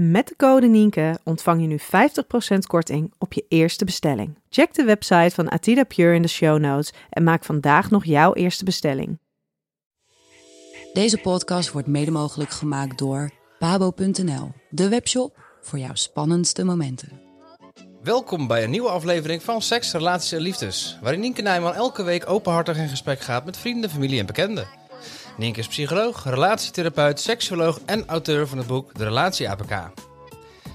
Met de code Nienke ontvang je nu 50% korting op je eerste bestelling. Check de website van Atida Pure in de show notes en maak vandaag nog jouw eerste bestelling. Deze podcast wordt mede mogelijk gemaakt door pabo.nl, de webshop voor jouw spannendste momenten. Welkom bij een nieuwe aflevering van Seks, Relaties en Liefdes, waarin Nienke Nijman elke week openhartig in gesprek gaat met vrienden, familie en bekenden. Nienke is psycholoog, relatietherapeut, seksuoloog en auteur van het boek De Relatie APK.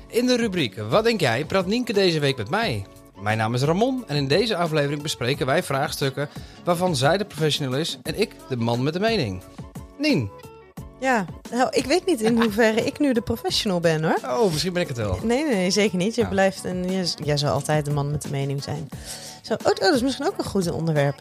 In de rubriek Wat denk jij praat Nienke deze week met mij. Mijn naam is Ramon en in deze aflevering bespreken wij vraagstukken waarvan zij de professional is en ik de man met de mening. Nien. Ja, nou, ik weet niet in hoeverre ik nu de professional ben hoor. Oh, misschien ben ik het wel. Nee, nee, zeker niet. Je Ja. blijft en je, jij zal altijd de man met de mening zijn. Zo, oh, oh, dat is misschien ook een goed onderwerp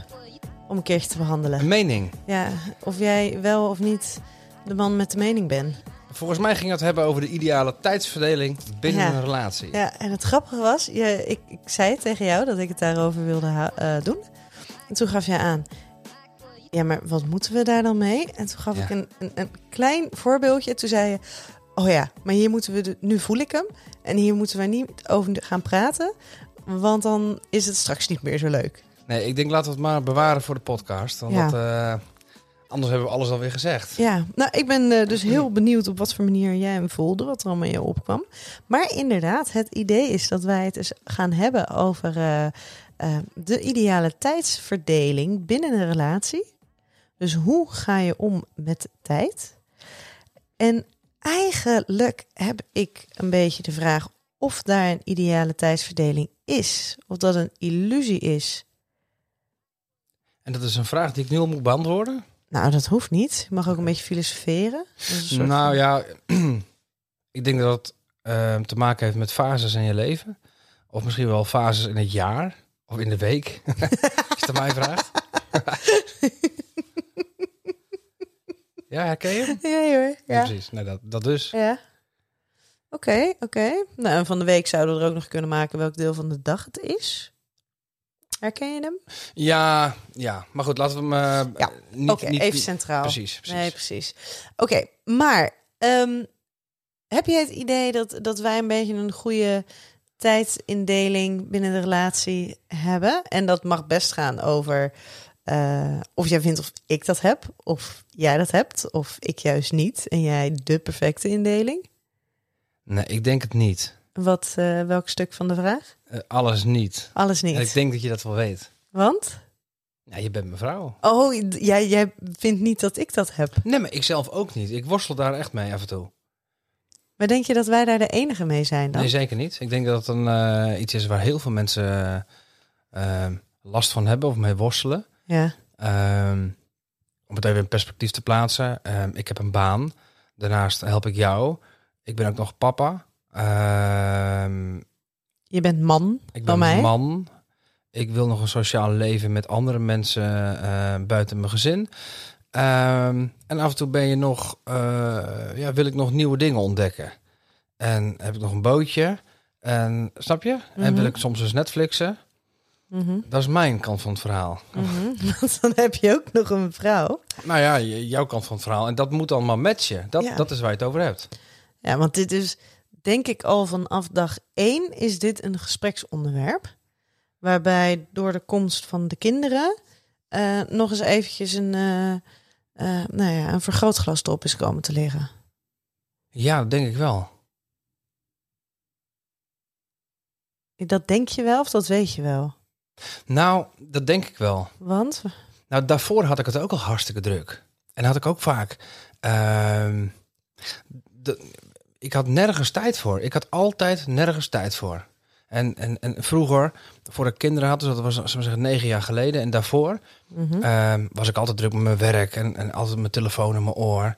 om een keertje te behandelen. Een mening. Ja, of jij wel of niet de man met de mening bent. Volgens mij ging het hebben over de ideale tijdsverdeling binnen Ja. een relatie. Ja, en het grappige was, je, ik, ik zei tegen jou dat ik het daarover wilde eh, doen. En toen gaf jij aan, ja, maar wat moeten we daar dan mee? En toen gaf Ja. ik een, een, een klein voorbeeldje. Toen zei je, oh ja, maar hier moeten we, de, nu voel ik hem. En hier moeten we niet over gaan praten. Want dan is het straks niet meer zo leuk. Nee, ik denk laten we het maar bewaren voor de podcast. Want Ja. dat, eh, anders hebben we alles alweer gezegd. Ja, nou, ik ben eh, dus heel benieuwd op wat voor manier jij hem voelde, wat er allemaal in je opkwam. Maar inderdaad, het idee is dat wij het eens gaan hebben over eh, de ideale tijdsverdeling binnen een relatie. Dus hoe ga je om met tijd? En eigenlijk heb ik een beetje de vraag of daar een ideale tijdsverdeling is. Of dat een illusie is. En dat is een vraag die ik nu al moet beantwoorden. Nou, dat hoeft niet. Je mag ook een beetje filosoferen. Dat is een Nou van- ja, ik denk dat het eh, te maken heeft met fases in je leven. Of misschien wel fases in het jaar. Of in de week. Als je het aan mij vraagt. ja, herken je hem? Ja, hoor. Ja, Ja. precies. Nee, dat, dat dus. Ja. Oké, oké. Nou, en van de week zouden we er ook nog kunnen maken welk deel van de dag het is. Herken je hem? Ja, ja. Maar goed, laten we hem eh, Ja, niet... Even centraal. Precies, precies. Nee, precies. Oké, maar ehm, heb je het idee dat, dat wij een beetje een goede tijdsindeling binnen de relatie hebben? En dat mag best gaan over eh, of jij vindt of ik dat heb, of jij dat hebt, of ik juist niet. En jij de perfecte indeling. Nee, ik denk het niet. Wat, eh, welk stuk van de vraag? Eh, alles niet. Alles niet. En ik denk dat je dat wel weet. Want? Ja, je bent mijn vrouw. Oh, jij, jij vindt niet dat ik dat heb. Nee, maar ik zelf ook niet. Ik worstel daar echt mee af en toe. Maar denk je dat wij daar de enige mee zijn dan? Nee, zeker niet. Ik denk dat het een, eh, iets is waar heel veel mensen last van hebben of mee worstelen. Ja. Ehm, om het even in perspectief te plaatsen. ehm, ik heb een baan. Daarnaast help ik jou. Ik ben ook nog papa. Ehm, Je bent man ik ben mij. man. Ik wil nog een sociaal leven met andere mensen eh, buiten mijn gezin. Ehm, en af en toe ben je nog, eh, ja, wil ik nog nieuwe dingen ontdekken. En heb ik nog een bootje. En snap je? En Mhm. wil ik soms eens Netflixen. Mhm, Dat is mijn kant van het verhaal. mhm. Want dan heb je ook nog een vrouw. Nou ja, jouw kant van het verhaal. En dat moet allemaal matchen. Dat, Ja. dat is waar je het over hebt. Ja, want dit is denk ik al vanaf dag één is dit een gespreksonderwerp. Waarbij door de komst van de kinderen eh, nog eens eventjes een, eh, eh, nou ja, een vergrootglas erop is komen te liggen. Ja, dat denk ik wel. Dat denk je wel of dat weet je wel? Nou, dat denk ik wel. Want? Nou, daarvoor had ik het ook al hartstikke druk. En had ik ook vaak. ehm, de- ik had nergens tijd voor. Ik had altijd nergens tijd voor. En, en, en vroeger, voordat ik kinderen had, dus dat was zeggen, negen jaar geleden. En daarvoor Mhm. ehm, was ik altijd druk met mijn werk en, en altijd mijn telefoon in mijn oor.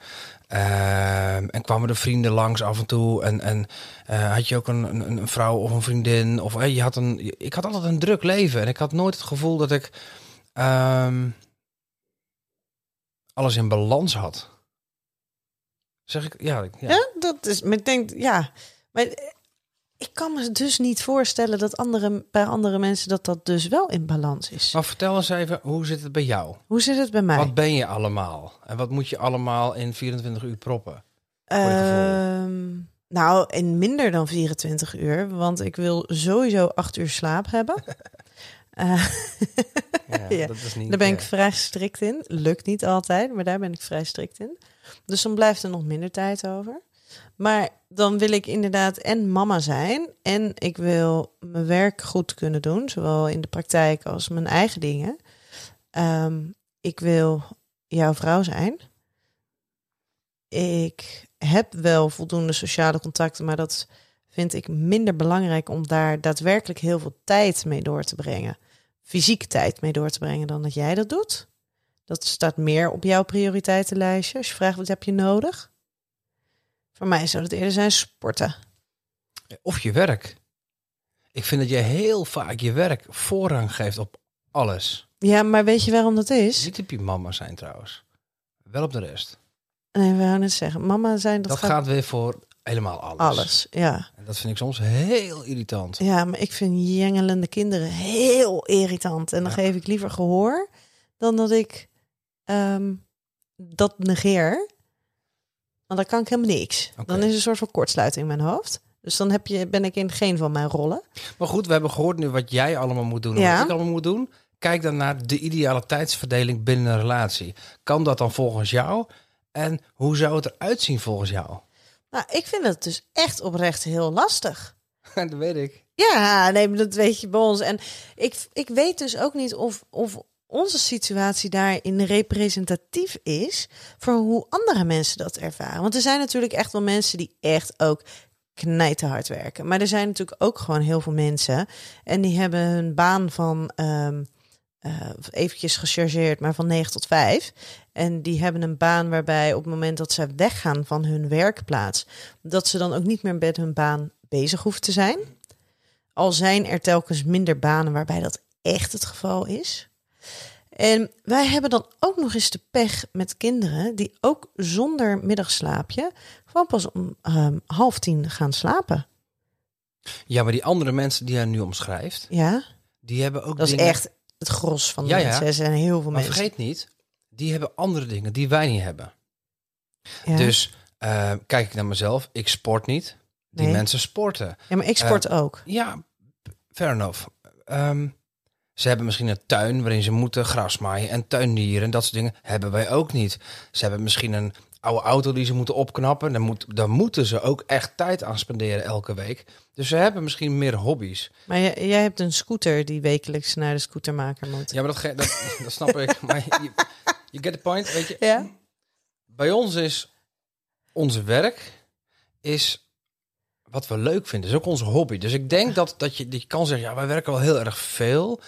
Ehm, en kwamen de vrienden langs af en toe. En, en eh, had je ook een, een, een vrouw of een vriendin. Of eh, je had een. Ik had altijd een druk leven. En ik had nooit het gevoel dat ik ehm, alles in balans had. Zeg ik, ja. ja. Ja, dat is. Maar ik denk, ja. Maar ik kan me dus niet voorstellen dat andere, bij andere mensen dat dat dus wel in balans is. Maar vertel eens even, hoe zit het bij jou? Hoe zit het bij mij? Wat ben je allemaal? En wat moet je allemaal in 24 uur proppen? Ehm, nou, in minder dan 24 uur, want ik wil sowieso acht uur slaap hebben. Eh, Ja, Ja, dat is niet. daar ben ik eh, vrij strikt in. Lukt niet altijd, maar daar ben ik vrij strikt in. Dus dan blijft er nog minder tijd over. Maar dan wil ik inderdaad en mama zijn. En ik wil mijn werk goed kunnen doen. Zowel in de praktijk als mijn eigen dingen. Ehm, ik wil jouw vrouw zijn. Ik heb wel voldoende sociale contacten. Maar dat vind ik minder belangrijk om daar daadwerkelijk heel veel tijd mee door te brengen. Fysieke tijd mee door te brengen dan dat jij dat doet. Dat staat meer op jouw prioriteitenlijstje. Als je vraagt wat heb je nodig. Voor mij zou het eerder zijn sporten. Of je werk. Ik vind dat je heel vaak je werk voorrang geeft op alles. Ja, maar weet je waarom dat is? Niet op je mama zijn trouwens. Wel op de rest. Nee, we gaan het zeggen. Mama zijn dat, Dat, gaat, gaat weer voor helemaal alles. alles. Ja. En dat vind ik soms heel irritant. ja, maar ik vind jengelende kinderen heel irritant. En dan Ja. geef ik liever gehoor dan dat ik ehm, dat negeer. Want dan kan ik helemaal niks. Dan is er een soort van kortsluiting in mijn hoofd. Dus dan heb je, ben ik in geen van mijn rollen. Maar goed, we hebben gehoord nu wat jij allemaal moet doen. En Ja. Wat ik allemaal moet doen. Kijk dan naar de ideale tijdsverdeling binnen een relatie. Kan dat dan volgens jou? En hoe zou het eruit zien volgens jou? Nou, ik vind het dus echt oprecht heel lastig. dat weet ik. Ja, nee, dat weet je bij ons. En ik, ik weet dus ook niet of, of onze situatie daarin representatief is voor hoe andere mensen dat ervaren. Want er zijn natuurlijk echt wel mensen die echt ook knijterhard werken. Maar er zijn natuurlijk ook gewoon heel veel mensen en die hebben hun baan van eh, eventjes gechargeerd, maar van 9 tot 5. En die hebben een baan waarbij op het moment dat ze weggaan van hun werkplaats, dat ze dan ook niet meer met hun baan bezig hoeven te zijn. Al zijn er telkens minder banen waarbij dat echt het geval is. En wij hebben dan ook nog eens de pech met kinderen die ook zonder middagslaapje gewoon pas om ehm, half tien gaan slapen. Ja, maar die andere mensen die jij nu omschrijft, Ja, die hebben ook dat is echt het gros van de Ja, ja. mensen. Er zijn heel veel Maar mensen. vergeet niet, die hebben andere dingen die wij niet hebben. ja. Dus eh, kijk ik naar mezelf, ik sport niet. Die Nee. mensen sporten. ja, maar ik sport ook. Ja, fair enough. Ehm, ze hebben misschien een tuin waarin ze moeten gras maaien en tuinieren en dat soort dingen. Hebben wij ook niet. Ze hebben misschien een oude auto die ze moeten opknappen. Dan, moet, dan moeten ze ook echt tijd aan spenderen elke week. Dus ze hebben misschien meer hobby's. Maar jij, jij hebt een scooter die wekelijks naar de scootermaker moet. Ja, maar dat, ge- dat, dat snap ik. Maar je get the point, weet je. Ja? Bij ons is ons werk is wat we leuk vinden. is ook onze hobby. Dus ik denk dat, dat je, dat je kan zeggen, ja, wij werken wel heel erg veel.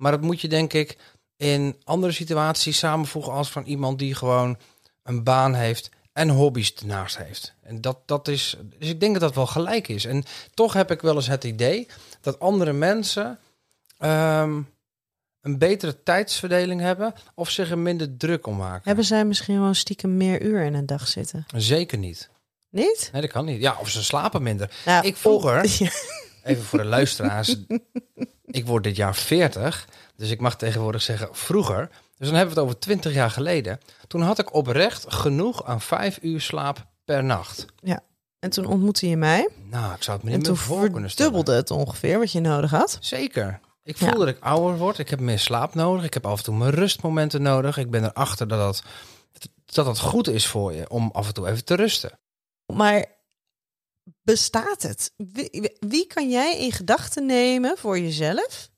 Maar dat moet je denk ik in andere situaties samenvoegen als van iemand die gewoon een baan heeft en hobby's ernaast heeft. En dat, dat is, dus ik denk dat dat wel gelijk is. En toch heb ik wel eens het idee dat andere mensen ehm, een betere tijdsverdeling hebben of zich er minder druk om maken. Hebben zij misschien gewoon stiekem meer uur in een dag zitten? Zeker niet. Niet? Nee, dat kan niet. Ja, of ze slapen minder. Nou, Ik vroeger- oh, ja. Even voor de luisteraars. Ik word dit jaar 40, dus ik mag tegenwoordig zeggen vroeger. Dus dan hebben we het over 20 jaar geleden. Toen had ik oprecht genoeg aan vijf uur slaap per nacht. En toen ontmoette je mij. Nou, ik zou het me niet meer voor kunnen stellen. verdubbelde het ongeveer wat je nodig had. Zeker. Ik voel Ja. dat ik ouder word. Ik heb meer slaap nodig. Ik heb af en toe mijn rustmomenten nodig. Ik ben erachter dat dat, dat dat goed is voor je om af en toe even te rusten. Maar bestaat het? Wie, wie kan jij in gedachten nemen voor jezelf?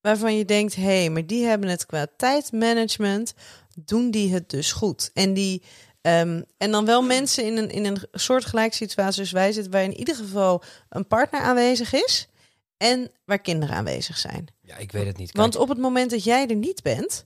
Waarvan je denkt, hé, hey, maar die hebben het qua tijdmanagement, doen die het dus goed. En, die, ehm, en dan wel mensen in een, in een soortgelijke situatie als wij zitten, waar in ieder geval een partner aanwezig is en waar kinderen aanwezig zijn. Ja, ik weet het niet. Kijk, Want op het moment dat jij er niet bent,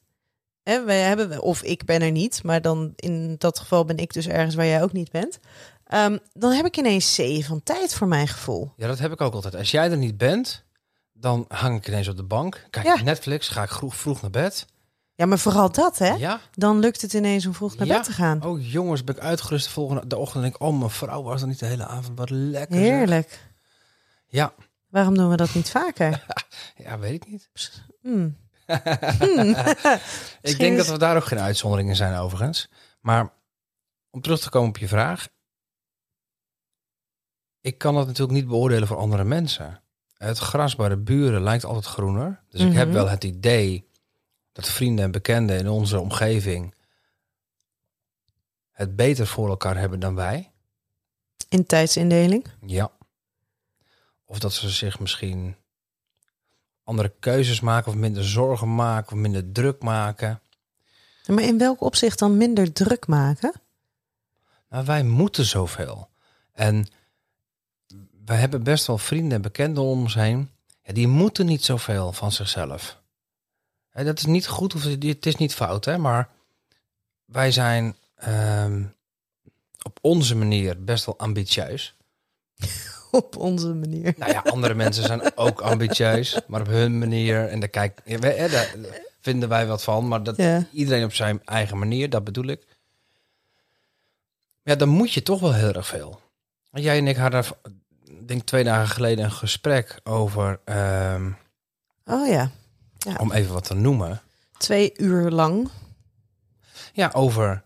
hè, wij hebben, of ik ben er niet, maar dan in dat geval ben ik dus ergens waar jij ook niet bent. Ehm, dan heb ik ineens zee van tijd voor mijn gevoel. Ja, dat heb ik ook altijd. Als jij er niet bent, dan hang ik ineens op de bank. Kijk Ja. Netflix, ga ik vroeg, vroeg naar bed. Ja, maar vooral dat, hè? Ja. Dan lukt het ineens om vroeg naar Ja. bed te gaan. Oh jongens, ben ik uitgerust de volgende de ochtend. Denk ik, oh mijn vrouw was er niet de hele avond. Wat lekker. zeg. Heerlijk. Ja. Waarom doen we dat niet vaker? ja, weet ik niet. Hmm. Ik denk dat we daar ook geen uitzonderingen zijn overigens. Maar om terug te komen op je vraag. Ik kan dat natuurlijk niet beoordelen voor andere mensen. Het gras bij de buren lijkt altijd groener. Dus ik heb Mhm. wel het idee dat vrienden en bekenden in onze omgeving het beter voor elkaar hebben dan wij. In tijdsindeling. Ja. Of dat ze zich misschien andere keuzes maken of minder zorgen maken of minder druk maken. Maar in welk opzicht dan minder druk maken? Nou, wij moeten zoveel. En wij hebben best wel vrienden en bekenden om ons heen. Ja, die moeten niet zoveel van zichzelf. Hè, dat is niet goed of het is niet fout, hè? maar wij zijn ehm, op onze manier best wel ambitieus. Op onze manier. Nou ja, andere mensen zijn ook ambitieus, maar op hun manier. En daar, kijk, ja, wij- hè, daar vinden wij wat van, maar dat Ja. iedereen op zijn eigen manier, dat bedoel ik. Ja, dan moet je toch wel heel erg veel. Jij en ik hadden, denk twee dagen geleden, een gesprek over, ehm, Oh ja. om even wat te noemen, Twee uur lang. ja, over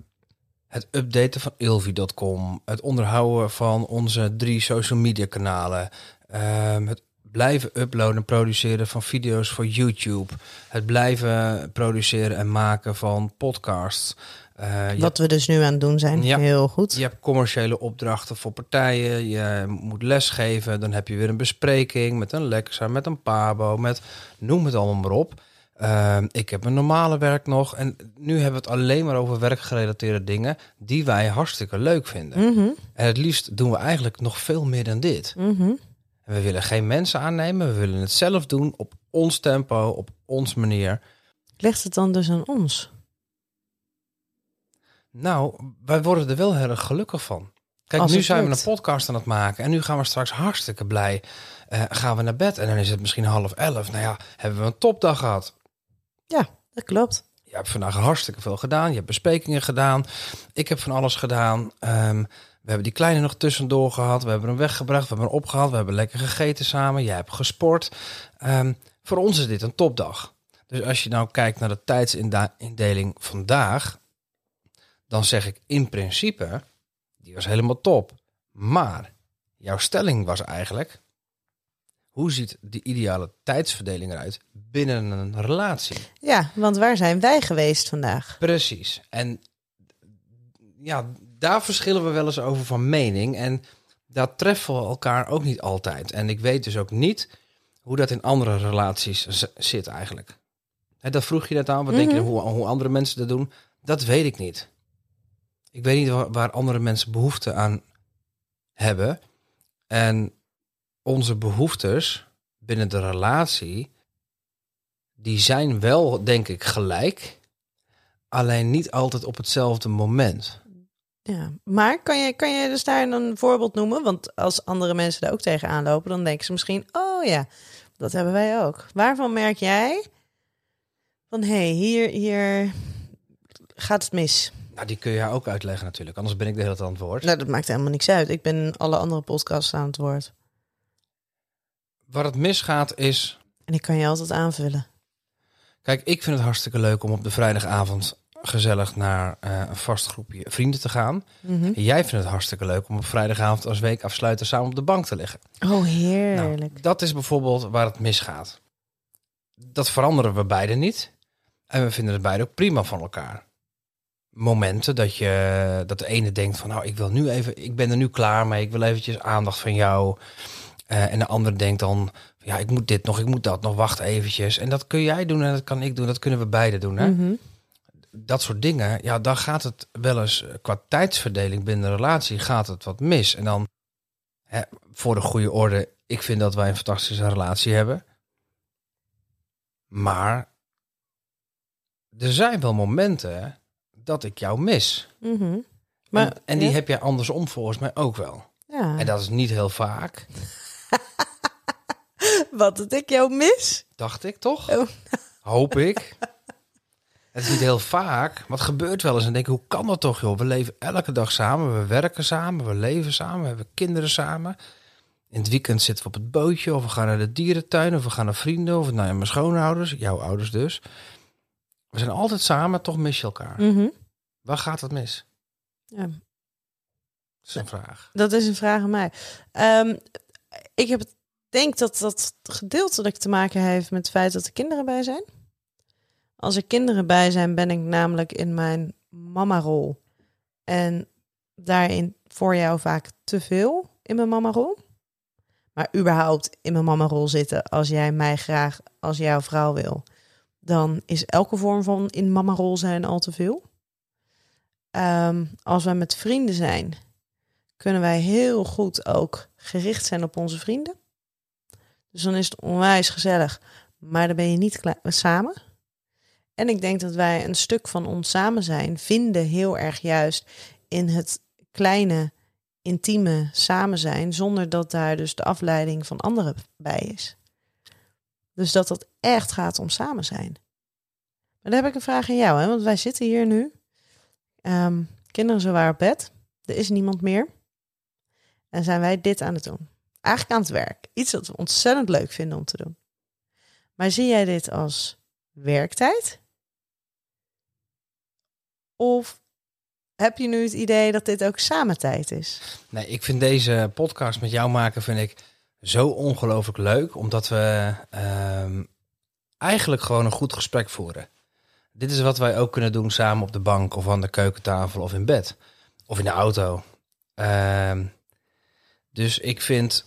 het updaten van ilvi.com, het onderhouden van onze drie social media kanalen, ehm, het blijven uploaden en produceren van video's voor YouTube, het blijven produceren en maken van podcasts. Eh, Wat we dus nu aan het doen zijn. Ja. Heel goed. Je hebt commerciële opdrachten voor partijen. Je moet lesgeven. Dan heb je weer een bespreking met een Lexa, met een Pabo, met noem het allemaal maar op. Ehm, ik heb een normale werk nog. En nu hebben we het alleen maar over werkgerelateerde dingen die wij hartstikke leuk vinden. Mhm, En het liefst doen we eigenlijk nog veel meer dan dit. mhm. En we willen geen mensen aannemen. We willen het zelf doen op ons tempo, op ons manier. Ligt het dan dus aan ons? Nou, wij worden er wel heel erg gelukkig van. Kijk, Als nu zijn we een podcast aan het maken en nu gaan we straks hartstikke blij. eh, gaan we naar bed en dan is het misschien half elf. Nou ja, hebben we een topdag gehad. Ja, dat klopt. Je hebt vandaag hartstikke veel gedaan. Je hebt besprekingen gedaan. Ik heb van alles gedaan. Ehm, we hebben die kleine nog tussendoor gehad. We hebben hem weggebracht. We hebben hem opgehaald. We hebben lekker gegeten samen. Jij hebt gesport. Ehm, voor ons is dit een topdag. Dus als je nou kijkt naar de tijdsindeling vandaag, dan zeg ik in principe, die was helemaal top. Maar jouw stelling was eigenlijk, hoe ziet de ideale tijdsverdeling eruit binnen een relatie? Ja, want waar zijn wij geweest vandaag? Precies. En ja, daar verschillen we wel eens over van mening. En daar treffen we elkaar ook niet altijd. En ik weet dus ook niet hoe dat in andere relaties zit eigenlijk. Hè, dat vroeg je net aan. Wat denk je hoe, hoe andere mensen dat doen? Dat weet ik niet. Ik weet niet waar, waar andere mensen behoefte aan hebben. En onze behoeftes binnen de relatie, die zijn wel, denk ik, gelijk. Alleen niet altijd op hetzelfde moment. Ja, maar kan je, kan je dus daar een voorbeeld noemen? Want als andere mensen daar ook tegenaan lopen, dan denken ze misschien: oh ja, dat hebben wij ook. Waarvan merk jij van hé, hey, hier, hier gaat het mis? Nou, die kun je ook uitleggen natuurlijk. Anders ben ik de hele tijd aan het woord. Nou, dat maakt helemaal niks uit. Ik ben alle andere podcasts aan het woord. Waar het misgaat is... En ik kan je altijd aanvullen. Kijk, ik vind het hartstikke leuk om op de vrijdagavond gezellig naar eh, een vast groepje vrienden te gaan. Mhm. En jij vindt het hartstikke leuk om op vrijdagavond als week afsluiten samen op de bank te liggen. Oh, heerlijk. Nou, dat is bijvoorbeeld waar het misgaat. Dat veranderen we beide niet. En we vinden het beide ook prima van elkaar. momenten dat je dat de ene denkt van nou ik wil nu even ik ben er nu klaar mee ik wil eventjes aandacht van jou Eh, en de andere denkt dan ja ik moet dit nog ik moet dat nog wacht eventjes en dat kun jij doen en dat kan ik doen dat kunnen we beide doen hè Mhm. Dat soort dingen ja dan gaat het wel eens eh, qua tijdsverdeling binnen een relatie gaat het wat mis en dan hè, voor de goede orde ik vind dat wij een fantastische relatie hebben maar er zijn wel momenten dat ik jou mis. Mhm. Maar, en, en die ja, heb jij andersom volgens mij ook wel. ja. En dat is niet heel vaak, Wat dat ik jou mis? dacht ik toch? Oh. Hoop ik. Het is niet heel vaak, maar het gebeurt wel eens. En denk ik, hoe kan dat toch, joh? We leven elke dag samen, we werken samen, we leven samen, we hebben kinderen samen. In het weekend zitten we op het bootje, of we gaan naar de dierentuin, of we gaan naar vrienden, of naar mijn schoonouders, jouw ouders dus. We zijn altijd samen, toch mis je elkaar. Mhm. Waar gaat het mis? Ja. Dat is een vraag. Dat is een vraag aan mij. Ehm, ik heb, denk dat dat gedeeltelijk te maken heeft met het feit dat er kinderen bij zijn. Als er kinderen bij zijn, ben ik namelijk in mijn mama-rol. En daarin voor jou vaak te veel in mijn mama-rol. Maar überhaupt in mijn mama-rol zitten als jij mij graag als jouw vrouw wil. Dan is elke vorm van in mama-rol zijn al te veel. Ehm, als wij met vrienden zijn, kunnen wij heel goed ook gericht zijn op onze vrienden. Dus dan is het onwijs gezellig, maar dan ben je niet samen. En ik denk dat wij een stuk van ons samen zijn vinden heel erg juist in het kleine, intieme samen zijn, zonder dat daar dus de afleiding van anderen bij is. Dus dat het echt gaat om samen zijn. Maar dan heb ik een vraag aan jou, hè? want wij zitten hier nu. Ehm, kinderen zijn waar op bed. Er is niemand meer. En zijn wij dit aan het doen. Eigenlijk aan het werk. Iets wat we ontzettend leuk vinden om te doen. Maar zie jij dit als werktijd? Of heb je nu het idee dat dit ook samentijd is? Nee, ik vind deze podcast met jou maken vind ik zo ongelooflijk leuk, omdat we ehm, eigenlijk gewoon een goed gesprek voeren. Dit is wat wij ook kunnen doen samen op de bank of aan de keukentafel of in bed of in de auto. Ehm, dus ik vind,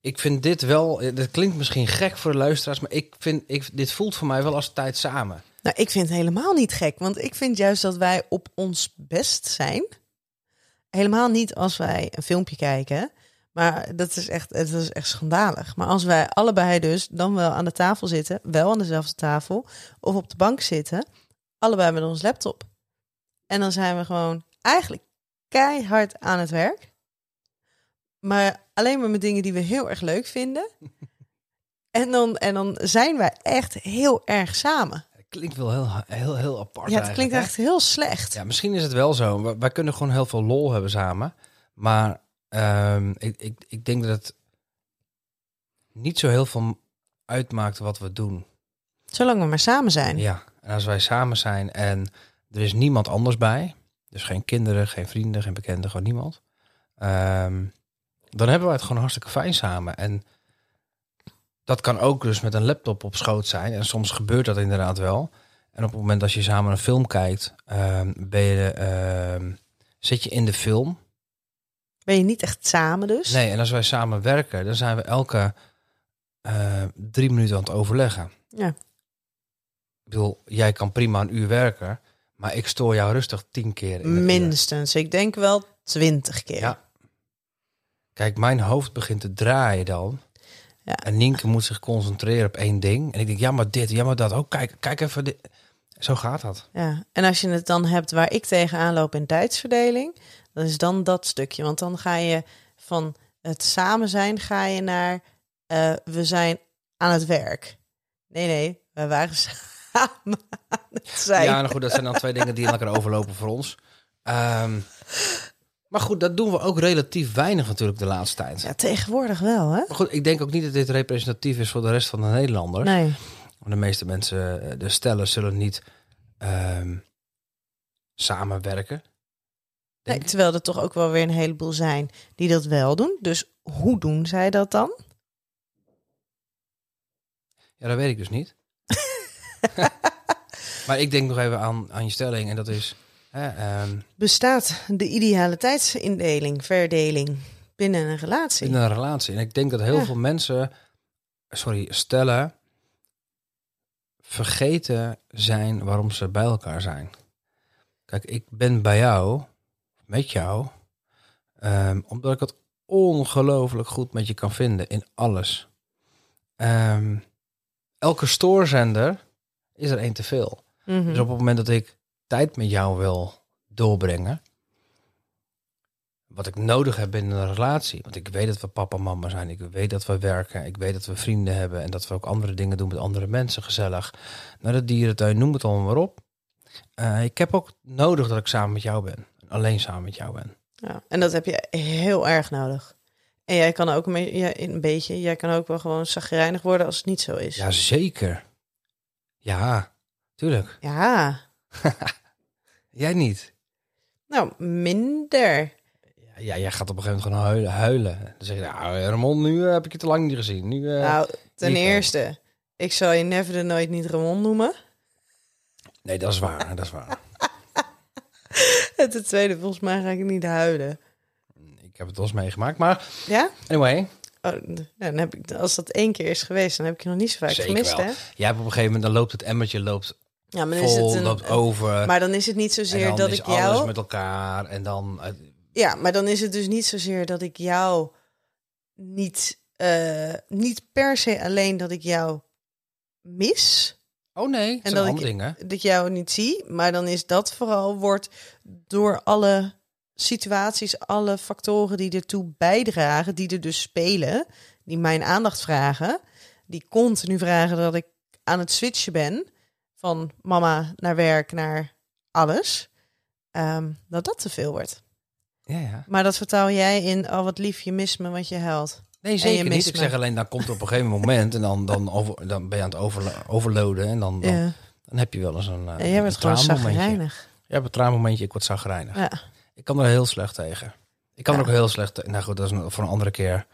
ik vind dit wel, dat klinkt misschien gek voor de luisteraars, maar ik vind, ik, dit voelt voor mij wel als tijd samen. Nou, ik vind het helemaal niet gek. Want ik vind juist dat wij op ons best zijn. Helemaal niet als wij een filmpje kijken. Maar dat is echt, dat is echt schandalig. Maar als wij allebei dus dan wel aan de tafel zitten, wel aan dezelfde tafel, of op de bank zitten, allebei met ons laptop. En dan zijn we gewoon eigenlijk keihard aan het werk. Maar alleen maar met dingen die we heel erg leuk vinden. En dan, en dan zijn wij echt heel erg samen. Klinkt wel heel, heel, heel apart. Ja, het klinkt echt heel slecht. Ja, misschien is het wel zo. Wij, wij kunnen gewoon heel veel lol hebben samen. Maar ehm, ik, ik, ik denk dat het niet zo heel veel uitmaakt wat we doen. Zolang we maar samen zijn. Ja, en als wij samen zijn en er is niemand anders bij, dus geen kinderen, geen vrienden, geen bekenden, gewoon niemand, ehm, dan hebben we het gewoon hartstikke fijn samen. En dat kan ook dus met een laptop op schoot zijn. En soms gebeurt dat inderdaad wel. En op het moment dat je samen een film kijkt, ehm, ben je, ehm, zit je in de film. Ben je niet echt samen dus? Nee, en als wij samen werken, dan zijn we elke eh, drie minuten aan het overleggen. Ja. Ik bedoel, jij kan prima een uur werken, maar ik stoor jou rustig tien keer. In uur. Minstens. Ik denk wel twintig keer. Ja. Kijk, mijn hoofd begint te draaien dan. Ja. En Nienke moet zich concentreren op één ding. En ik denk, ja, maar dit, ja, maar dat. Oh, kijk, kijk even. Dit. Zo gaat dat. Ja. En als je het dan hebt waar ik tegenaan loop in tijdsverdeling, dan is dan dat stukje. Want dan ga je van het samen zijn, ga je naar eh, we zijn aan het werk. Nee, nee, we waren samen aan het zijn. Ja, nou goed, dat zijn dan twee dingen die in elkaar overlopen voor ons. Ehm, maar goed, dat doen we ook relatief weinig natuurlijk de laatste tijd. Ja, tegenwoordig wel, hè? Maar goed, ik denk ook niet dat dit representatief is voor de rest van de Nederlanders. Nee. Want de meeste mensen, eh, de stellen, zullen niet ehm, samenwerken. nee. Terwijl er toch ook wel weer een heleboel zijn die dat wel doen. Dus hoe doen zij dat dan? Ja, dat weet ik dus niet. Maar ik denk nog even aan, aan je stelling en dat is... Hè, ehm, Bestaat de idealiteitsindeling, verdeling binnen een relatie? in een relatie. En ik denk dat heel Ja. veel mensen, sorry, stellen, vergeten zijn waarom ze bij elkaar zijn. Kijk, ik ben bij jou, met jou, ehm, omdat ik het ongelooflijk goed met je kan vinden in alles. Ehm, elke stoorzender is er één te veel. Mhm. Dus op het moment dat ik tijd met jou wil doorbrengen, wat ik nodig heb in een relatie, want ik weet dat we papa en mama zijn, ik weet dat we werken, ik weet dat we vrienden hebben en dat we ook andere dingen doen met andere mensen, gezellig, naar de dierentuin, noem het allemaal maar op. Eh, ik heb ook nodig dat ik samen met jou ben, alleen samen met jou ben. Ja, en dat heb je heel erg nodig. En jij kan ook een, beetje, jij kan ook wel gewoon zagrijnig worden als het niet zo is. Ja, zeker. Ja, tuurlijk. Ja. Jij niet. nou minder. Ja, jij gaat op een gegeven moment gewoon huilen. Dan zeg je, nou, Ramon, nu eh, heb ik je te lang niet gezien. Nu, eh, nou, ten eerste, ik zal je never de nooit niet Ramon noemen. Nee, dat is waar, dat is waar. En ten tweede, volgens mij ga ik niet huilen. Ik heb het wel eens meegemaakt, maar Ja? anyway. Oh, ja, dan heb ik, als dat één keer is geweest, dan heb ik je nog niet zo vaak Zeker gemist, wel. hè? Jij hebt op een gegeven moment, dan loopt het emmertje loopt Ja, maar dan is vol, het een, over. Maar dan is het niet zozeer dat ik alles jou... met elkaar. En dan, eh, Ja, maar dan is het dus niet zozeer dat ik jou niet, eh, niet per se alleen dat ik jou mis, oh nee, En dat ik- dingen. dat ik jou niet zie, maar dan is dat vooral wordt door alle situaties, alle factoren die ertoe bijdragen, die er dus spelen, die mijn aandacht vragen, die continu vragen dat ik aan het switchen ben van mama naar werk naar alles, ehm, dat dat te veel wordt. Ja, ja. Maar dat vertaal jij in, oh wat lief, je mist me, want je huilt. Nee, zeker niet. Ik zeg alleen, dan komt er op een gegeven moment en dan, dan, over, dan ben je aan het overlo- overloaden. En dan, dan, Ja, dan heb je wel eens een, eh, en jij wordt gewoon zagrijnig. Je hebt een traanmomentje, ik word zagrijnig. Ja. Ik kan er heel slecht tegen. Ik kan Ja. er ook heel slecht tegen. Nou goed, dat is voor een andere keer.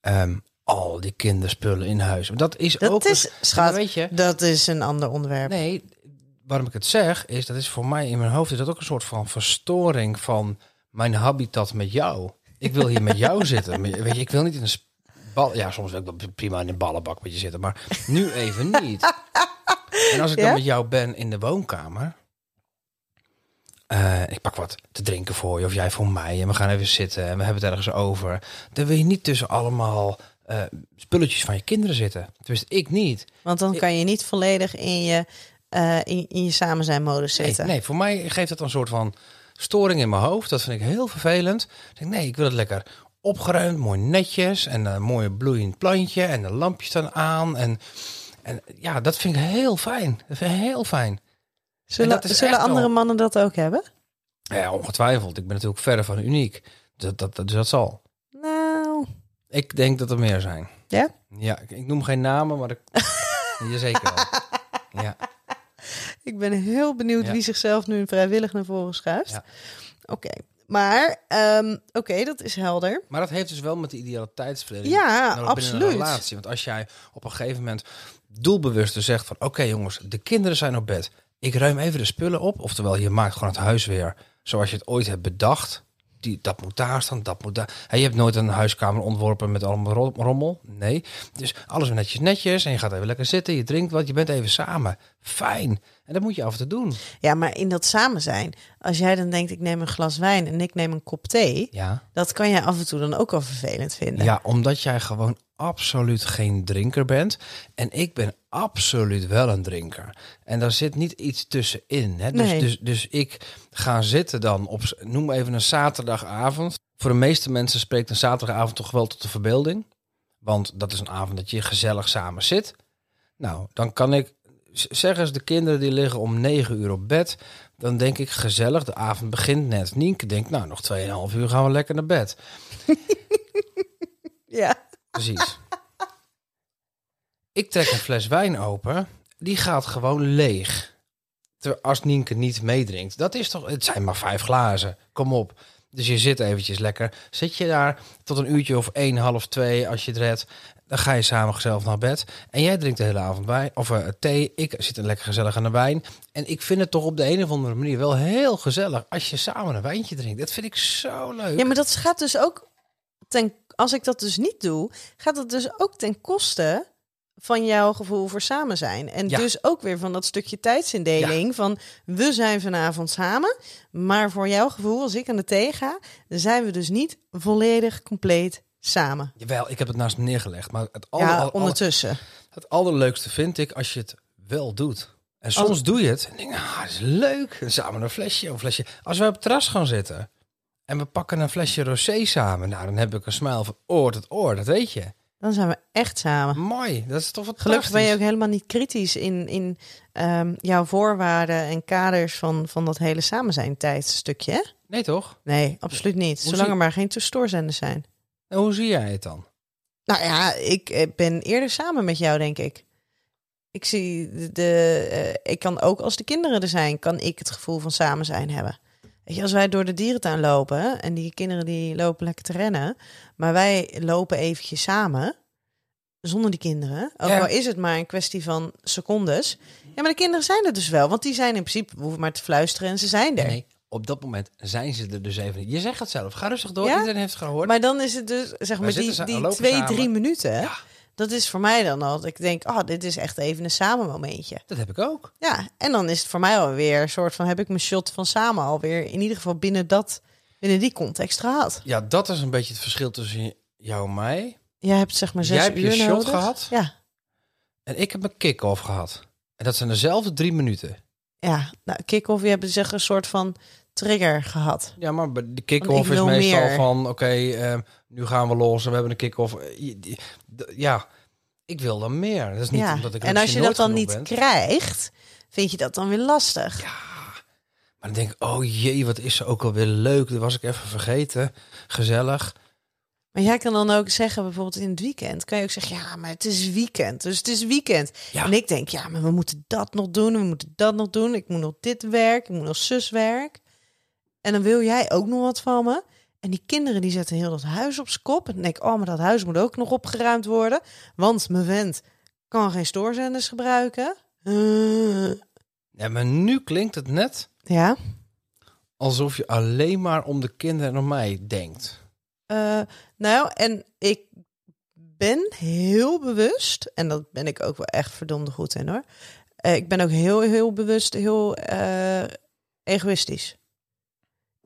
Ehm, al die kinderspullen in huis. Dat is ook... Dat is, eens- schat, Maar weet je, dat is een ander onderwerp. Nee, waarom ik het zeg, is dat is voor mij in mijn hoofd is dat ook een soort van verstoring van mijn habitat met jou. Ik wil hier met jou zitten. Weet je, ik wil niet in een bal. Ja, soms wil ik wel prima in een ballenbak met je zitten, maar nu even niet. En als ik Ja? dan met jou ben in de woonkamer. eh, ik pak wat te drinken voor je of jij voor mij en we gaan even zitten en we hebben het ergens over. Dan wil je niet tussen allemaal eh, spulletjes van je kinderen zitten. Tenminste, ik niet. Want dan kan je niet volledig in je, eh, in, in je samen zijn modus zitten. nee, voor mij geeft het een soort van storing in mijn hoofd. Dat vind ik heel vervelend. Ik denk, nee, ik wil het lekker opgeruimd, mooi netjes. En een mooi bloeiend plantje. En de lampjes staan aan. En, en ja, dat vind ik heel fijn. Dat vind ik heel fijn. zullen dat zullen andere wel- mannen dat ook hebben? Ja, ongetwijfeld. Ik ben natuurlijk verder van uniek. Dat, dat, dat, dus dat zal. Ik denk dat er meer zijn. ja? Ja, ik, ik noem geen namen, maar ik... Jazeker wel. Ja. Ik ben heel benieuwd Ja. wie zichzelf nu vrijwillig naar voren schuift. Ja. Oké, maar ehm, oké, dat is helder. Maar dat heeft dus wel met de idealiteitsverdeling Ja, absoluut. een relatie. Want als jij op een gegeven moment doelbewust zegt van... oké jongens, de kinderen zijn op bed. Ik ruim even de spullen op. Oftewel, je maakt gewoon het huis weer zoals je het ooit hebt bedacht. Die, dat moet daar staan, dat moet daar. En je hebt nooit een huiskamer ontworpen met allemaal ro- rommel. Nee. Dus alles netjes netjes. En je gaat even lekker zitten, je drinkt wat, je bent even samen. Fijn. En dat moet je af en toe doen. Ja, maar in dat samen zijn, als jij dan denkt ik neem een glas wijn en ik neem een kop thee, Ja. dat kan jij af en toe dan ook wel vervelend vinden. Ja, omdat jij gewoon absoluut geen drinker bent. En ik ben absoluut wel een drinker. En daar zit niet iets tussenin. Hè? Dus, Nee. dus, dus ik ga zitten dan op, noem even een zaterdagavond. Voor de meeste mensen spreekt een zaterdagavond toch wel tot de verbeelding. Want dat is een avond dat je gezellig samen zit. Nou, dan kan ik, zeg eens de kinderen die liggen om negen uur op bed. Dan denk ik gezellig, de avond begint net. Nienke denkt, nou nog 2,5 uur gaan we lekker naar bed. Ja. Precies. ik trek een fles wijn open. Die gaat gewoon leeg. Ter- Als Nienke niet meedrinkt. Dat is toch... Het zijn maar vijf glazen. Kom op. Dus je zit eventjes lekker. Zit je daar tot een uurtje of één, half twee als je het redt. Dan ga je samen gezellig naar bed. En jij drinkt de hele avond wijn of eh, thee. Ik zit er lekker gezellig aan de wijn. En ik vind het toch op de een of andere manier wel heel gezellig als je samen een wijntje drinkt. Dat vind ik zo leuk. Ja, maar dat gaat dus ook ten, als ik dat dus niet doe, gaat het dus ook ten koste van jouw gevoel voor samen zijn. En Ja. dus ook weer van dat stukje tijdsindeling van we zijn vanavond samen, maar voor jouw gevoel, als ik aan de thee ga, dan zijn we dus niet volledig compleet samen. Jawel, ik heb het naast me neergelegd. Maar het, aller, ja, aller- ondertussen. het allerleukste vind ik als je het wel doet. En soms doe je het en denk, ah, dat is leuk. En samen een flesje, een flesje. Als we op het terras gaan zitten en we pakken een flesje rosé samen, nou, dan heb ik een smile van oor tot oor, dat weet je. Dan zijn we echt samen. Mooi, dat is toch fantastisch. Gelukkig ben je ook helemaal niet kritisch in, in ehm, jouw voorwaarden en kaders van, van dat hele samen zijn tijdstukje. hè? Nee, toch? Nee, absoluut niet. Hoe Zolang zie- er maar geen stoorzenders zijn. En hoe zie jij het dan? Nou ja, ik eh, ben eerder samen met jou, denk ik. Ik zie de, de, eh, ik kan ook als de kinderen er zijn, kan ik het gevoel van samen zijn hebben. Weet je, als wij door de dierentuin lopen en die kinderen die lopen lekker te rennen, maar wij lopen eventjes samen zonder die kinderen, ook Ja. al is het maar een kwestie van secondes. Ja, maar de kinderen zijn er dus wel, want die zijn in principe, we hoeven maar te fluisteren en ze zijn er. Nee, op dat moment zijn ze er dus even. Je zegt het zelf. Ga rustig door. Ja? Iedereen heeft het gehoord. Maar dan is het dus, zeg maar, die, die twee, samen. drie minuten. Ja. Dat is voor mij dan al. Ik denk, oh, dit is echt even een samen momentje. Dat heb ik ook. Ja, en dan is het voor mij alweer een soort van, heb ik mijn shot van samen alweer in ieder geval binnen dat, binnen die context gehad. Ja, dat is een beetje het verschil tussen jou en mij. Jij hebt zeg maar zes Jij hebt je shot nodig. gehad? Ja, En ik heb een kick-off gehad. En dat zijn dezelfde drie minuten. ja. Nou, kick-off, je hebt zeg een soort van trigger gehad. Ja, maar de kick-off is meestal meer. van... Oké, eh, nu gaan we los en we hebben een kick-off. Ja, ik wil dan meer. Dat is niet ja. omdat ik En als je dat dan niet krijgt, vind je dat dan weer lastig. Maar dan denk ik, oh jee, wat is ze ook alweer leuk. Dat was ik even vergeten. Gezellig. Maar jij kan dan ook zeggen, bijvoorbeeld in het weekend, kan je ook zeggen, ja, maar het is weekend, dus het is weekend. Ja. En ik denk, ja, maar we moeten dat nog doen, we moeten dat nog doen. Ik moet nog dit werk, ik moet nog zuswerk. En dan wil jij ook nog wat van me. En die kinderen die zetten heel dat huis op z'n kop. En dan denk ik, oh, maar dat huis moet ook nog opgeruimd worden. Want mijn vent kan geen stoorzenders gebruiken. Eh, Ja, maar nu klinkt het net ja. alsof je alleen maar om de kinderen en om mij denkt. Eh, nou, en ik ben heel bewust, en dat ben ik ook wel echt verdomde goed in hoor. Eh, ik ben ook heel, heel bewust, heel eh, egoïstisch.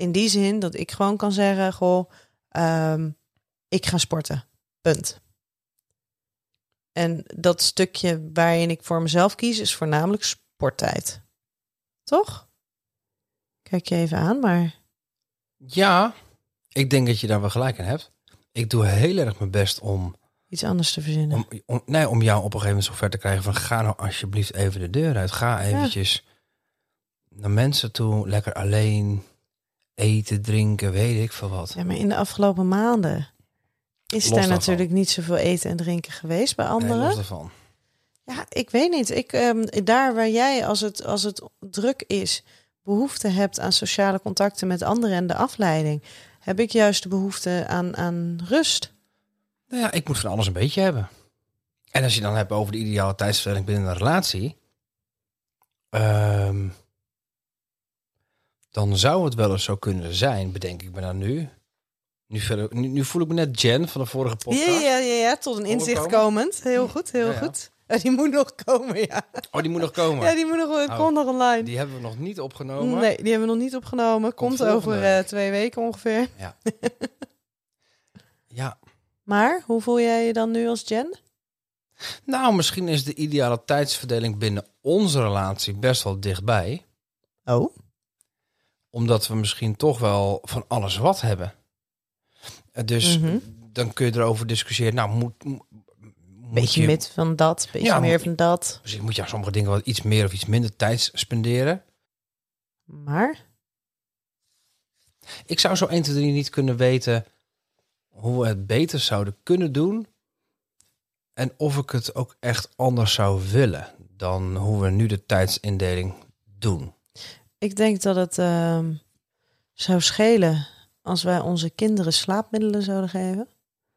In die zin dat ik gewoon kan zeggen, goh, ehm, ik ga sporten. Punt. En dat stukje waarin ik voor mezelf kies, is voornamelijk sporttijd. Toch? Kijk je even aan, maar Ja, ik denk dat je daar wel gelijk in hebt. Ik doe heel erg mijn best om, iets anders te verzinnen. om, om, nee, om jou op een gegeven moment zover te krijgen van ga nou alsjeblieft even de deur uit. Ga eventjes naar mensen toe, lekker alleen eten, drinken, weet ik veel wat. Ja, maar in de afgelopen maanden is Los daar daarvan. natuurlijk niet zoveel eten en drinken geweest bij Nee, anderen. los daarvan. ja, ik weet niet. Ik, ehm, daar waar jij, als het, als het druk is, behoefte hebt aan sociale contacten met anderen en de afleiding, heb ik juist de behoefte aan, aan rust. Nou ja, ik moet van alles een beetje hebben. En als je dan hebt over de ideale tijdsverdeling binnen een relatie, ehm, dan zou het wel eens zo kunnen zijn, bedenk ik me nou nu. Nu, verder, nu, nu voel ik me net Jen van de vorige podcast. Ja, ja, ja, ja, tot een inzicht komend. Heel goed, heel Ja, goed. Oh, die moet nog komen, ja. Oh, die moet nog komen. Ja, die moet nog, Oh, komt nog online. Die hebben we nog niet opgenomen. Nee, die hebben we nog niet opgenomen. Komt, over eh, twee weken ongeveer. Ja. ja. Maar hoe voel jij je dan nu als Jen? Nou, misschien is de ideale tijdsverdeling binnen onze relatie best wel dichtbij. Oh. Omdat we misschien toch wel van alles wat hebben. Eh, Dus Mhm. dan kun je erover discussiëren. Nou, moet, mo- moet Beetje je, met van dat, beetje Ja, meer moet- van dat. Misschien moet je aan sommige dingen wat iets meer of iets minder tijd spenderen. Maar Ik zou zo 1, 2, 3 niet kunnen weten hoe we het beter zouden kunnen doen. En of ik het ook echt anders zou willen dan hoe we nu de tijdsindeling doen. Ik denk dat het ehm, zou schelen als wij onze kinderen slaapmiddelen zouden geven.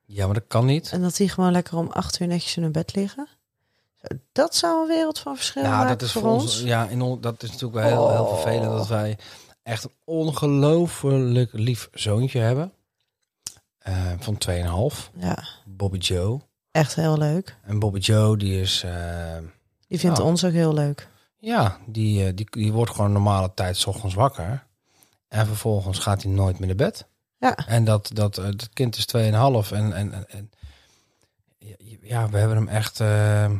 Ja, maar dat kan niet. En dat die gewoon lekker om acht uur netjes in hun bed liggen. Dat zou een wereld van verschil Ja, maken dat is voor ons. ons. Ja, in on, dat is natuurlijk wel heel, heel Oh. vervelend dat wij echt een ongelooflijk lief zoontje hebben. Eh, van 2,5. Ja, Bobby Joe. echt heel leuk. En Bobby Joe, die is. eh, Die vindt ons ook heel leuk. Ja, die, eh, die, die wordt gewoon normale tijd 's ochtends wakker. En vervolgens gaat hij nooit meer naar bed. Ja. En dat, dat, eh, dat kind is 2,5. En, en, en, en ja, we hebben hem echt. eh,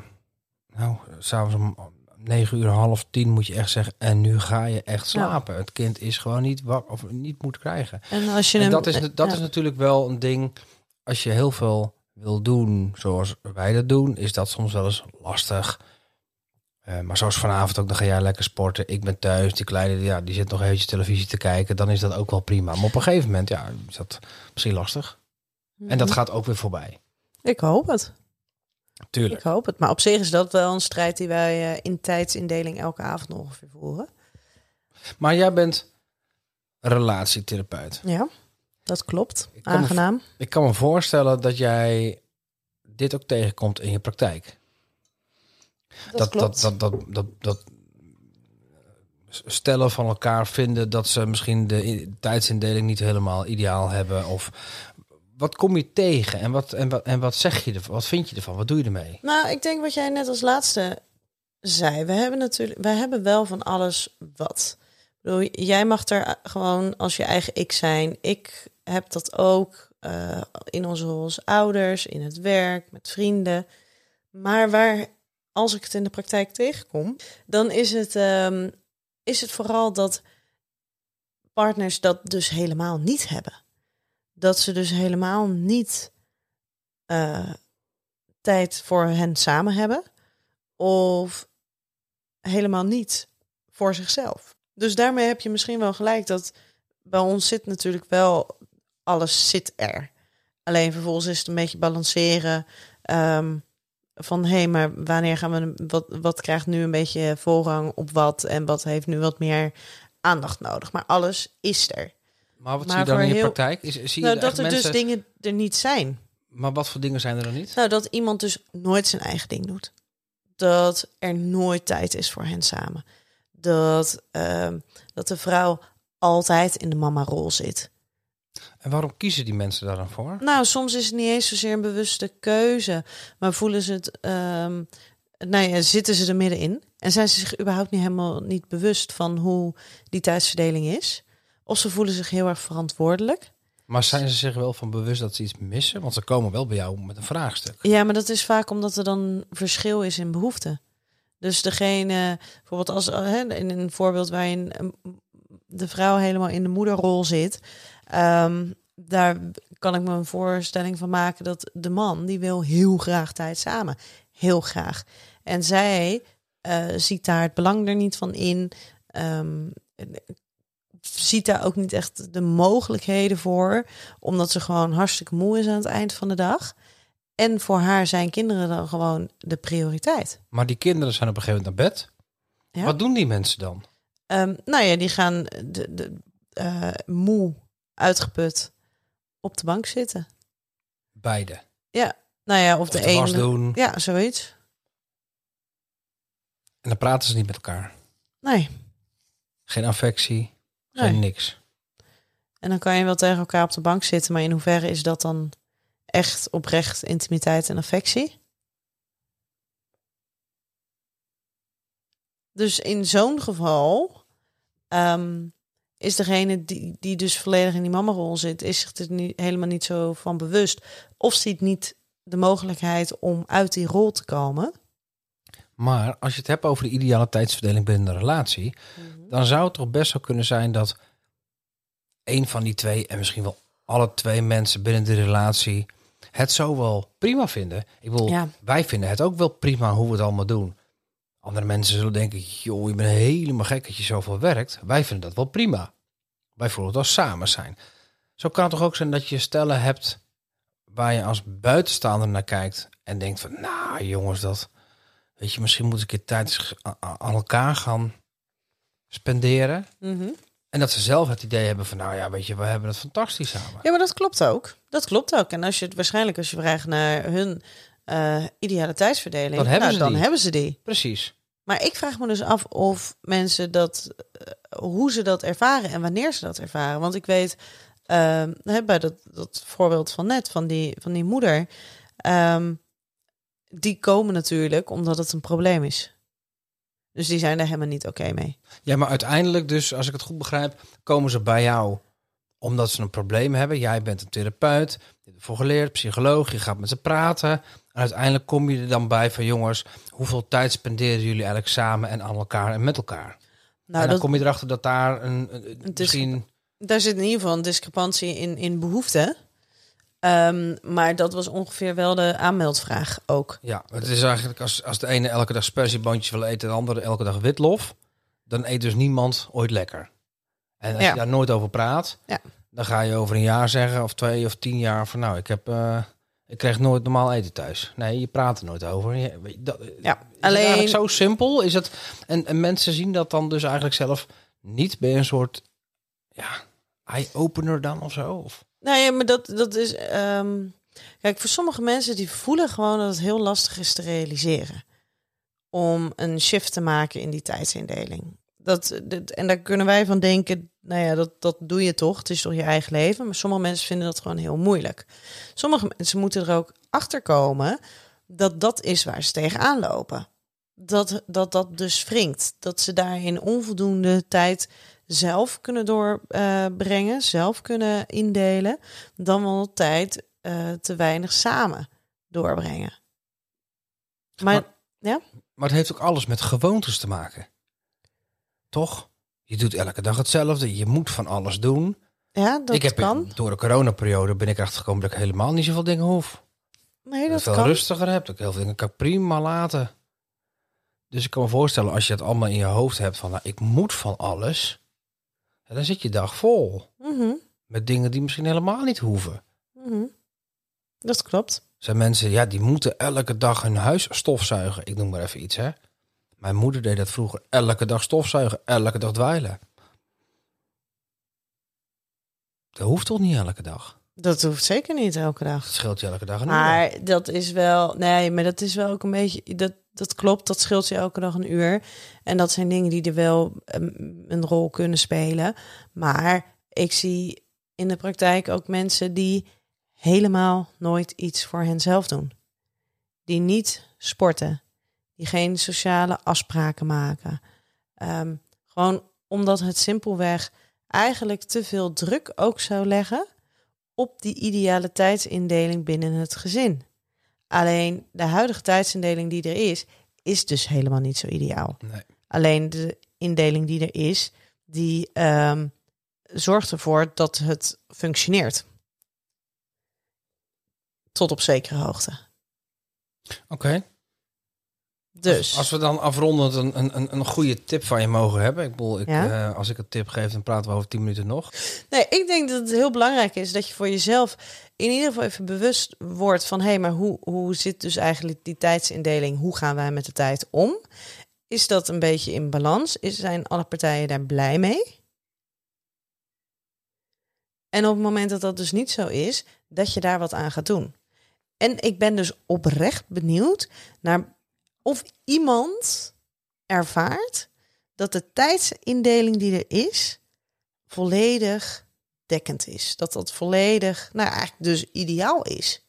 nou, s'avonds om 9 uur, half tien moet je echt zeggen. En nu ga je echt slapen. Het kind is gewoon niet wak of niet moet krijgen. En als je En hem, dat is, dat ja. is natuurlijk wel een ding. Als je heel veel wil doen zoals wij dat doen, is dat soms wel eens lastig. Eh, maar zoals vanavond ook, dan ga jij lekker sporten. Ik ben thuis, die kleine ja, die zit nog eventjes televisie te kijken. Dan is dat ook wel prima. Maar op een gegeven moment ja, is dat misschien lastig. En dat Mhm. gaat ook weer voorbij. Ik hoop het. Tuurlijk. Ik hoop het. Maar op zich is dat wel een strijd die wij eh, in tijdsindeling elke avond ongeveer voeren. Maar jij bent relatietherapeut. Ja, dat klopt. Ik kan me Aangenaam. Ik kan me voorstellen dat jij dit ook tegenkomt in je praktijk. Dat. Dat, dat, dat, dat, dat stellen van elkaar vinden dat ze misschien de tijdsindeling niet helemaal ideaal hebben. Of wat kom je tegen en wat, en wat, en wat zeg je ervan? Wat vind je ervan? Wat doe je ermee? Nou, ik denk wat jij net als laatste zei. We hebben natuurlijk, wij hebben wel van alles wat. Ik bedoel, jij mag er gewoon als je eigen ik zijn. Ik heb dat ook eh, in onze rol als ouders, in het werk, met vrienden. Maar waar, als ik het in de praktijk tegenkom, dan is het, ehm, is het vooral dat partners dat dus helemaal niet hebben. Dat ze dus helemaal niet eh, tijd voor hen samen hebben. Of helemaal niet voor zichzelf. Dus daarmee heb je misschien wel gelijk dat bij ons zit natuurlijk wel alles zit er. Alleen vervolgens is het een beetje balanceren ehm, van hé, hey, maar wanneer gaan we wat, wat krijgt nu een beetje voorrang op wat en wat heeft nu wat meer aandacht nodig. Maar alles is er. Maar wat Maar zie je dan in je heel- praktijk? Is, zie je Nou, dat er mensen... dus dingen er niet zijn. Maar wat voor dingen zijn er dan niet? Nou, dat iemand dus nooit zijn eigen ding doet. Dat er nooit tijd is voor hen samen. Dat, ehm, dat de vrouw altijd in de mama-rol zit. En waarom kiezen die mensen daar dan voor? Nou, soms is het niet eens zozeer een bewuste keuze, maar voelen ze het, ehm, nou ja, zitten ze er middenin en zijn ze zich überhaupt niet helemaal niet bewust van hoe die tijdsverdeling is. Of ze voelen zich heel erg verantwoordelijk. Maar zijn ze zich wel van bewust dat ze iets missen? Want ze komen wel bij jou met een vraagstuk. Ja, maar dat is vaak omdat er dan verschil is in behoeften. Dus degene, bijvoorbeeld als hè, in een voorbeeld waarin ehm, de vrouw helemaal in de moederrol zit, ehm, daar kan ik me een voorstelling van maken dat de man die wil heel graag tijd samen, heel graag. En zij eh, ziet daar het belang er niet van in, ehm, ziet daar ook niet echt de mogelijkheden voor, omdat ze gewoon hartstikke moe is aan het eind van de dag. En voor haar zijn kinderen dan gewoon de prioriteit. Maar die kinderen zijn op een gegeven moment naar bed. Ja. Wat doen die mensen dan? Ehm, nou ja, die gaan de, de, eh, moe, uitgeput op de bank zitten. Beide. Ja, nou ja, of, Of de, de een. doen. Ja, zoiets. En dan praten ze niet met elkaar. Nee. Geen affectie, geen Nee. niks. En dan kan je wel tegen elkaar op de bank zitten, maar in hoeverre is dat dan echt oprecht intimiteit en affectie? Dus in zo'n geval ehm, is degene die, die dus volledig in die mama-rol zit, is zich er niet, helemaal niet zo van bewust. Of ziet niet de mogelijkheid om uit die rol te komen. Maar als je het hebt over de ideale tijdsverdeling binnen een relatie, dan zou het toch best wel kunnen zijn dat een van die twee, en misschien wel alle twee mensen binnen de relatie, het zo wel prima vinden. Ik bedoel, Ja. wij vinden het ook wel prima hoe we het allemaal doen. Andere mensen zullen denken, joh, je bent helemaal gek dat je zoveel werkt. Wij vinden dat wel prima. Het als samen zijn. Zo kan het toch ook zijn dat je stellen hebt waar je als buitenstaander naar kijkt en denkt van, nou jongens, dat, weet je, misschien moet ik een keer tijd aan elkaar gaan spenderen. Mhm. En dat ze zelf het idee hebben van, nou ja, weet je, we hebben het fantastisch samen. Ja, maar dat klopt ook. Dat klopt ook. En als je het waarschijnlijk, als je vraagt naar hun eh ideale tijdsverdeling, Dan hebben nou, ze dan die. hebben ze die. Precies. Maar ik vraag me dus af of mensen dat, eh, hoe ze dat ervaren en wanneer ze dat ervaren. Want ik weet, ehm, bij dat, dat voorbeeld van net, van die, van die moeder, ehm, die komen natuurlijk omdat het een probleem is. Dus die zijn er helemaal niet oké mee. Ja, maar uiteindelijk dus, als ik het goed begrijp, komen ze bij jou omdat ze een probleem hebben. Jij bent een therapeut, je hebt ervoor geleerd, psycholoog, je gaat met ze praten. En uiteindelijk kom je er dan bij van jongens, hoeveel tijd spenderen jullie eigenlijk samen en aan elkaar en met elkaar? Nou, en dan dat, kom je erachter dat daar een, een- misschien... daar zit in ieder geval een discrepantie in, in behoeften. Ehm, maar dat was ongeveer wel de aanmeldvraag ook. Ja, het is eigenlijk als, als de ene elke dag spersiebandjes wil eten en de andere elke dag witlof, dan eet dus niemand ooit lekker. En als Ja. je daar nooit over praat, Ja. dan ga je over een jaar zeggen, of twee of tien jaar, van nou, ik heb, eh, ik kreeg nooit normaal eten thuis. Nee, je praat er nooit over. Je, dat, is Ja, alleen eigenlijk zo simpel? Is het, en, en mensen zien dat dan dus eigenlijk zelf niet bij een soort, ja, eye-opener dan of zo? Of? Nou ja, maar dat, dat is. ehm, kijk, voor sommige mensen die voelen gewoon dat het heel lastig is te realiseren. Om een shift te maken in die tijdsindeling. Dat, dat, en daar kunnen wij van denken, nou ja, dat, dat doe je toch. Het is toch je eigen leven. Maar sommige mensen vinden dat gewoon heel moeilijk. Sommige mensen moeten er ook achter komen dat dat is waar ze tegenaan lopen. Dat dat, dat dus wringt. Dat ze daarin onvoldoende tijd zelf kunnen doorbrengen, zelf kunnen indelen, dan wel tijd eh, te weinig samen doorbrengen. Maar, Maar- ja, Maar het heeft ook alles met gewoontes te maken. Toch? Je doet elke dag hetzelfde. Je moet van alles doen. ja, dat ik heb kan. door de coronaperiode ben ik erachter gekomen dat ik helemaal niet zoveel dingen hoef. Nee, Dat dat ik veel kan. rustiger heb. Dat ik heel veel dingen kan prima laten. Dus ik kan me voorstellen als je het allemaal in je hoofd hebt van nou, ik moet van alles. dan zit je dag vol. Mhm, Met dingen die misschien helemaal niet hoeven. mhm. Dat klopt. Zijn mensen, ja, die moeten elke dag hun huis stofzuigen. Ik noem maar even iets, hè. Mijn moeder deed dat vroeger. Elke dag stofzuigen, elke dag dweilen. Dat hoeft toch niet elke dag? Dat hoeft zeker niet elke Dat dag. scheelt je elke dag een uur. Maar dat is wel, nee, maar dat is wel ook een beetje, dat, dat klopt, dat scheelt je elke dag een uur. En dat zijn dingen die er wel ehm, een rol kunnen spelen. Maar ik zie in de praktijk ook mensen die helemaal nooit iets voor henzelf doen. Die niet sporten, die geen sociale afspraken maken. Ehm, gewoon omdat het simpelweg eigenlijk te veel druk ook zou leggen op die ideale tijdsindeling binnen het gezin. Alleen de huidige tijdsindeling die er is, is dus helemaal niet zo ideaal. Nee. Alleen de indeling die er is, die ehm, zorgt ervoor dat het functioneert. Tot op zekere hoogte. Oké. Dus, Als we dan afrondend een, een, een, een goede tip van je mogen hebben. Ik bedoel, ik, Ja? eh, als ik een tip geef, dan praten we over tien minuten nog. nee, ik denk dat het heel belangrijk is dat je voor jezelf in ieder geval even bewust wordt van hé, hey, maar hoe, hoe zit dus eigenlijk die tijdsindeling? Hoe gaan wij met de tijd om? Is dat een beetje in balans? Is, zijn alle partijen daar blij mee? En op het moment dat dat dus niet zo is, dat je daar wat aan gaat doen. En ik ben dus oprecht benieuwd naar of iemand ervaart dat de tijdsindeling die er is, volledig dekkend is. Dat dat volledig, nou eigenlijk dus ideaal is.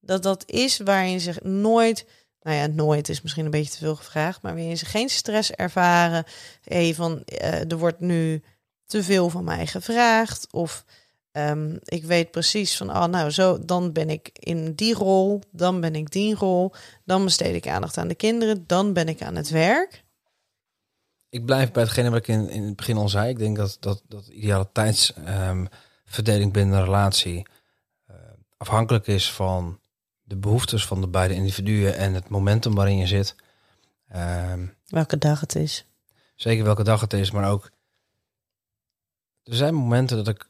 Dat dat is waarin ze nooit, nou ja, nooit is misschien een beetje te veel gevraagd, maar waarin ze geen stress ervaren. Hey, van eh, er wordt nu te veel van mij gevraagd. Of ehm, ik weet precies van, oh nou, zo, dan ben ik in die rol, dan ben ik die rol, dan besteed ik aandacht aan de kinderen, dan ben ik aan het werk. Ik blijf bij hetgene wat ik in, in het begin al zei. Ik denk dat, dat, dat de ideale tijdsverdeling binnen een relatie eh, afhankelijk is van de behoeftes van de beide individuen en het momentum waarin je zit. Ehm, Welke dag het is. zeker welke dag het is, maar ook er zijn momenten dat ik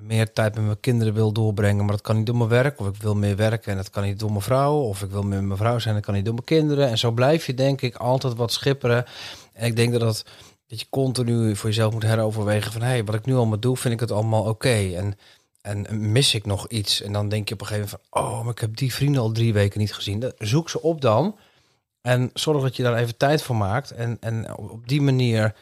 meer tijd met mijn kinderen wil doorbrengen, maar dat kan niet door mijn werk. Of ik wil meer werken en dat kan niet door mijn vrouw. Of ik wil meer mijn vrouw zijn en dat kan niet door mijn kinderen. En zo blijf je denk ik altijd wat schipperen. En ik denk dat dat dat je continu voor jezelf moet heroverwegen van... hé, hey, wat ik nu allemaal doe, vind ik het allemaal oké. En, en mis ik nog iets? En dan denk je op een gegeven moment van... oh, maar ik heb die vrienden al drie weken niet gezien. Zoek ze op dan. En zorg dat je daar even tijd voor maakt. En, en op die manier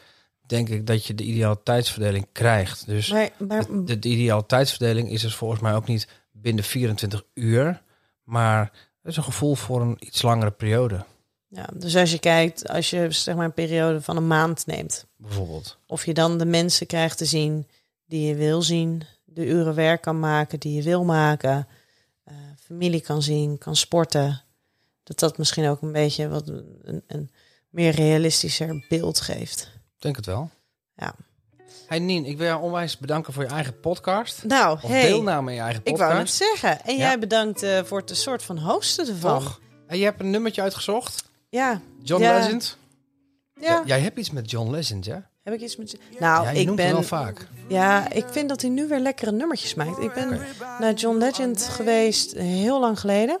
denk ik dat je de ideale tijdsverdeling krijgt. Dus Maar, maar de, de, de ideale tijdsverdeling is dus volgens mij ook niet binnen 24 uur. Maar het is een gevoel voor een iets langere periode, ja, dus als je kijkt, als je zeg maar een periode van een maand neemt, bijvoorbeeld. of je dan de mensen krijgt te zien die je wil zien, de uren werk kan maken die je wil maken, eh, familie kan zien, kan sporten, dat dat misschien ook een beetje wat een, een meer realistischer beeld geeft. Ik denk het wel. Ja. Hey Nien, ik wil jou onwijs bedanken voor je eigen podcast. Nou, Of hey, deelname in je eigen ik podcast. wou het zeggen. En Ja. jij bedankt eh, voor het een soort van hosten ervan. Toch? En je hebt een nummertje uitgezocht. Ja. John Ja. Legend. Ja. Jij hebt iets met John Legend, ja? Heb ik iets met... Nou, ja, ik noemt ben... wel vaak. Ja, ik vind dat hij nu weer lekkere nummertjes maakt. Ik ben naar John Legend geweest heel lang geleden.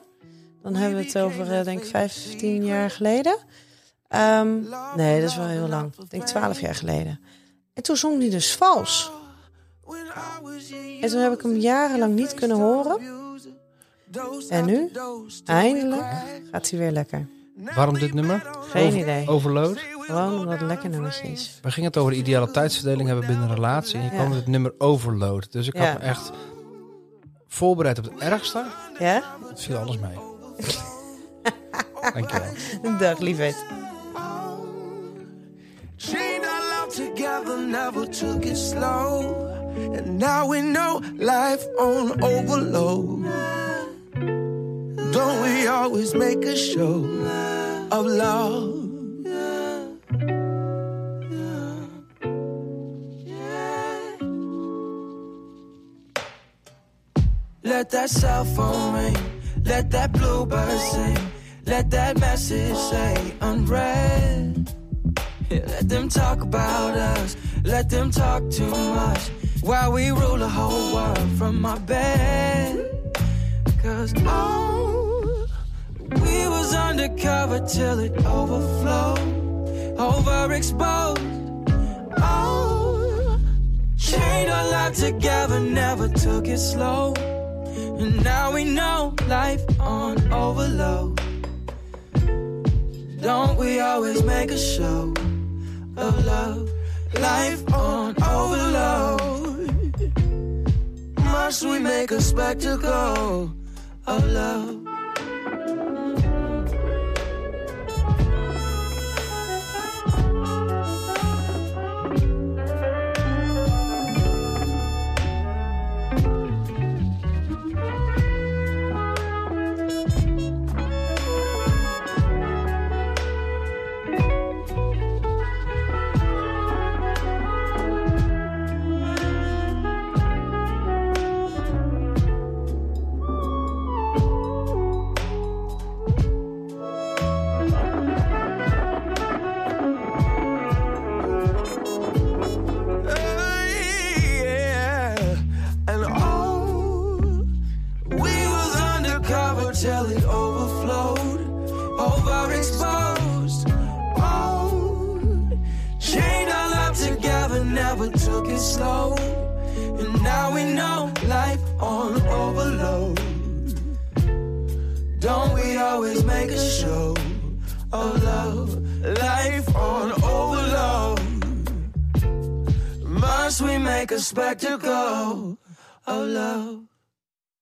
Dan hebben we het over, eh, denk ik, 15 jaar geleden. Ehm, nee, dat is wel heel lang. Ik denk 12 jaar geleden. En toen zong hij dus vals. En toen heb ik hem jarenlang niet kunnen horen. En nu, eindelijk, gaat hij weer lekker. Waarom dit nummer? Geen Over- idee. Overload. Gewoon omdat het een lekker nummertje is. We gingen het over de ideale tijdsverdeling hebben binnen een relatie. En je Ja. kwam met het nummer Overload. Dus ik Ja. had me echt voorbereid op het ergste. Ja? Het viel alles mee. Dankjewel. Dag, liefheid. Together, never took it slow. And now we know life on overload. Don't we always make a show of love? Let that cell phone ring, let that bluebird sing, let that message say unread. Let them talk about us. Let them talk too much. While we rule the whole world from my bed. Cause oh, we was undercover till it overflowed. Overexposed. Oh, chained our life together, never took it slow. And now we know life on overload. Don't we always make a show love? Life on overload. Must we make a spectacle of love?